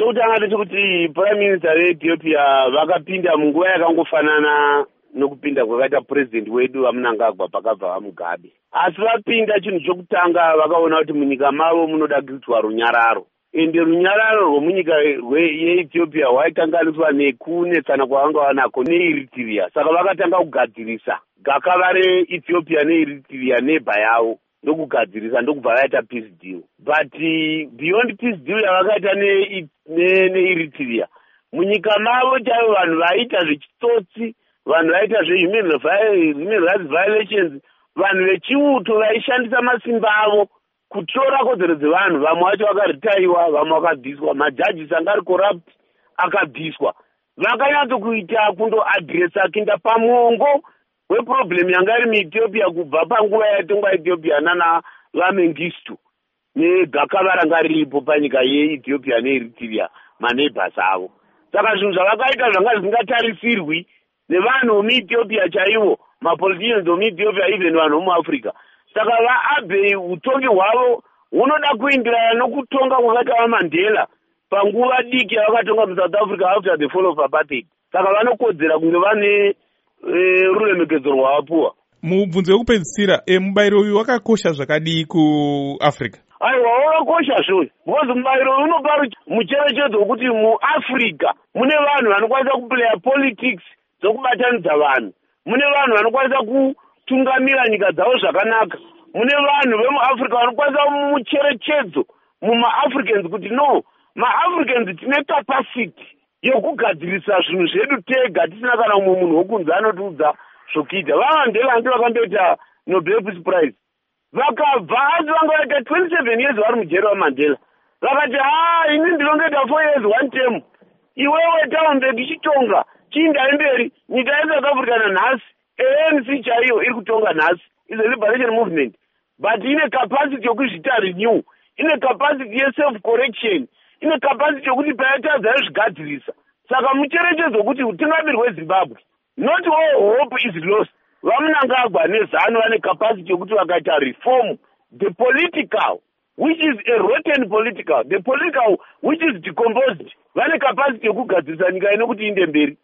chokutanga ndechekuti prime minister veethiopia vakapinda munguva yakangofanana nokupinda kwakaita purezidendi wedu vamunangagwa pakabva vamugabe. Asi vapinda chinhu chokutanga vakaona kuti munyika mavo munoda kuitwa runyararo. Ende runyararo rwomunyika yeethiopia rwaikanganiswa nekunetsana kwavanga vanako neeritiria saka vakatanga kugadzirisa gakava reethiopia neeritiria nebha yavo ndokugadzirisa ndokubva vaita peace deal. But beyond peace deal yavakaita neeritiria munyika mavo chaivo vanhu vaiita zvechitsotsi vanhu vaiita zvehuman rights violations vanhu vechiuto vaishandisa masimba avo kutora kodzero dzevanhu. Vamwe vacho vakaritaiwa vamwe vakabviswa majajisi anga ari corrupt akabviswa. Vakanyatsokuita kundoadresa kuinda pamwongo weproblemu yanga iri muethiopia kubva panguva yaitongwa ethiopia nana vamengistu negakava ranga riripo panyika yeethiopia neeritiria maneighbors avo. Saka zvinhu zvavakaita zvanga zvisingatarisirwi nevanhu vomuethiopia chaivo mapoliticians vomuethiopia even vanhu vomuafrica saka vaabhei utongi hwavo hunoda kuenderana nokutonga kwakaita vamandela panguva diki yavakatonga musouth africa after the fall of apartheid. Saka vanokodzera kunge vane ruremekedzo rwavapuwa mubvunzo wekupedzisira e, mubayiro uyu wakakosha zvakadii kuafrica aiwa wakakosha zvoyo because mubayiro uyu unopa mucherechedzo wekuti muafrica mune vanhu vanokwanisa kuplaya politics dzokubatanidza vanhu. Mune vanhu vanokwanisa kutungamira nyika dzavo zvakanaka. Mune vanhu vemuafrica vanokwanisa mucherechedzo mumaafricans kuti no maafricans tine capacity yokugadzirisa zvinhu zvedu tega tisina kana umwe munhu wokunze anotiudza zvokuita vamandela ndi vakamboita nobel peace prize. Vakabva asi vanga vaita twenty seven years vari mujeri wamandela. Vakati ha ini ndinongoita four years one term. Iwewe taumbe tichitonga chiindai mberi nyika yesouth africa nanhasi anc chaiyo iri kutonga nhasi is a liberation movement. But ine capacity yokuzvita renew ine capacity yeself correction ine capacity yokuti payatadza yozvigadzirisa saka mucherechedzo wekuti utingaviri hwezimbabwe not all hope is lost. Vamunangagwa nezano vane capacity yokuti vakaita reform. The political which is a rotten political the political which is decomposed vane capacity yokugadzirisa nyika ino kuti inde mberi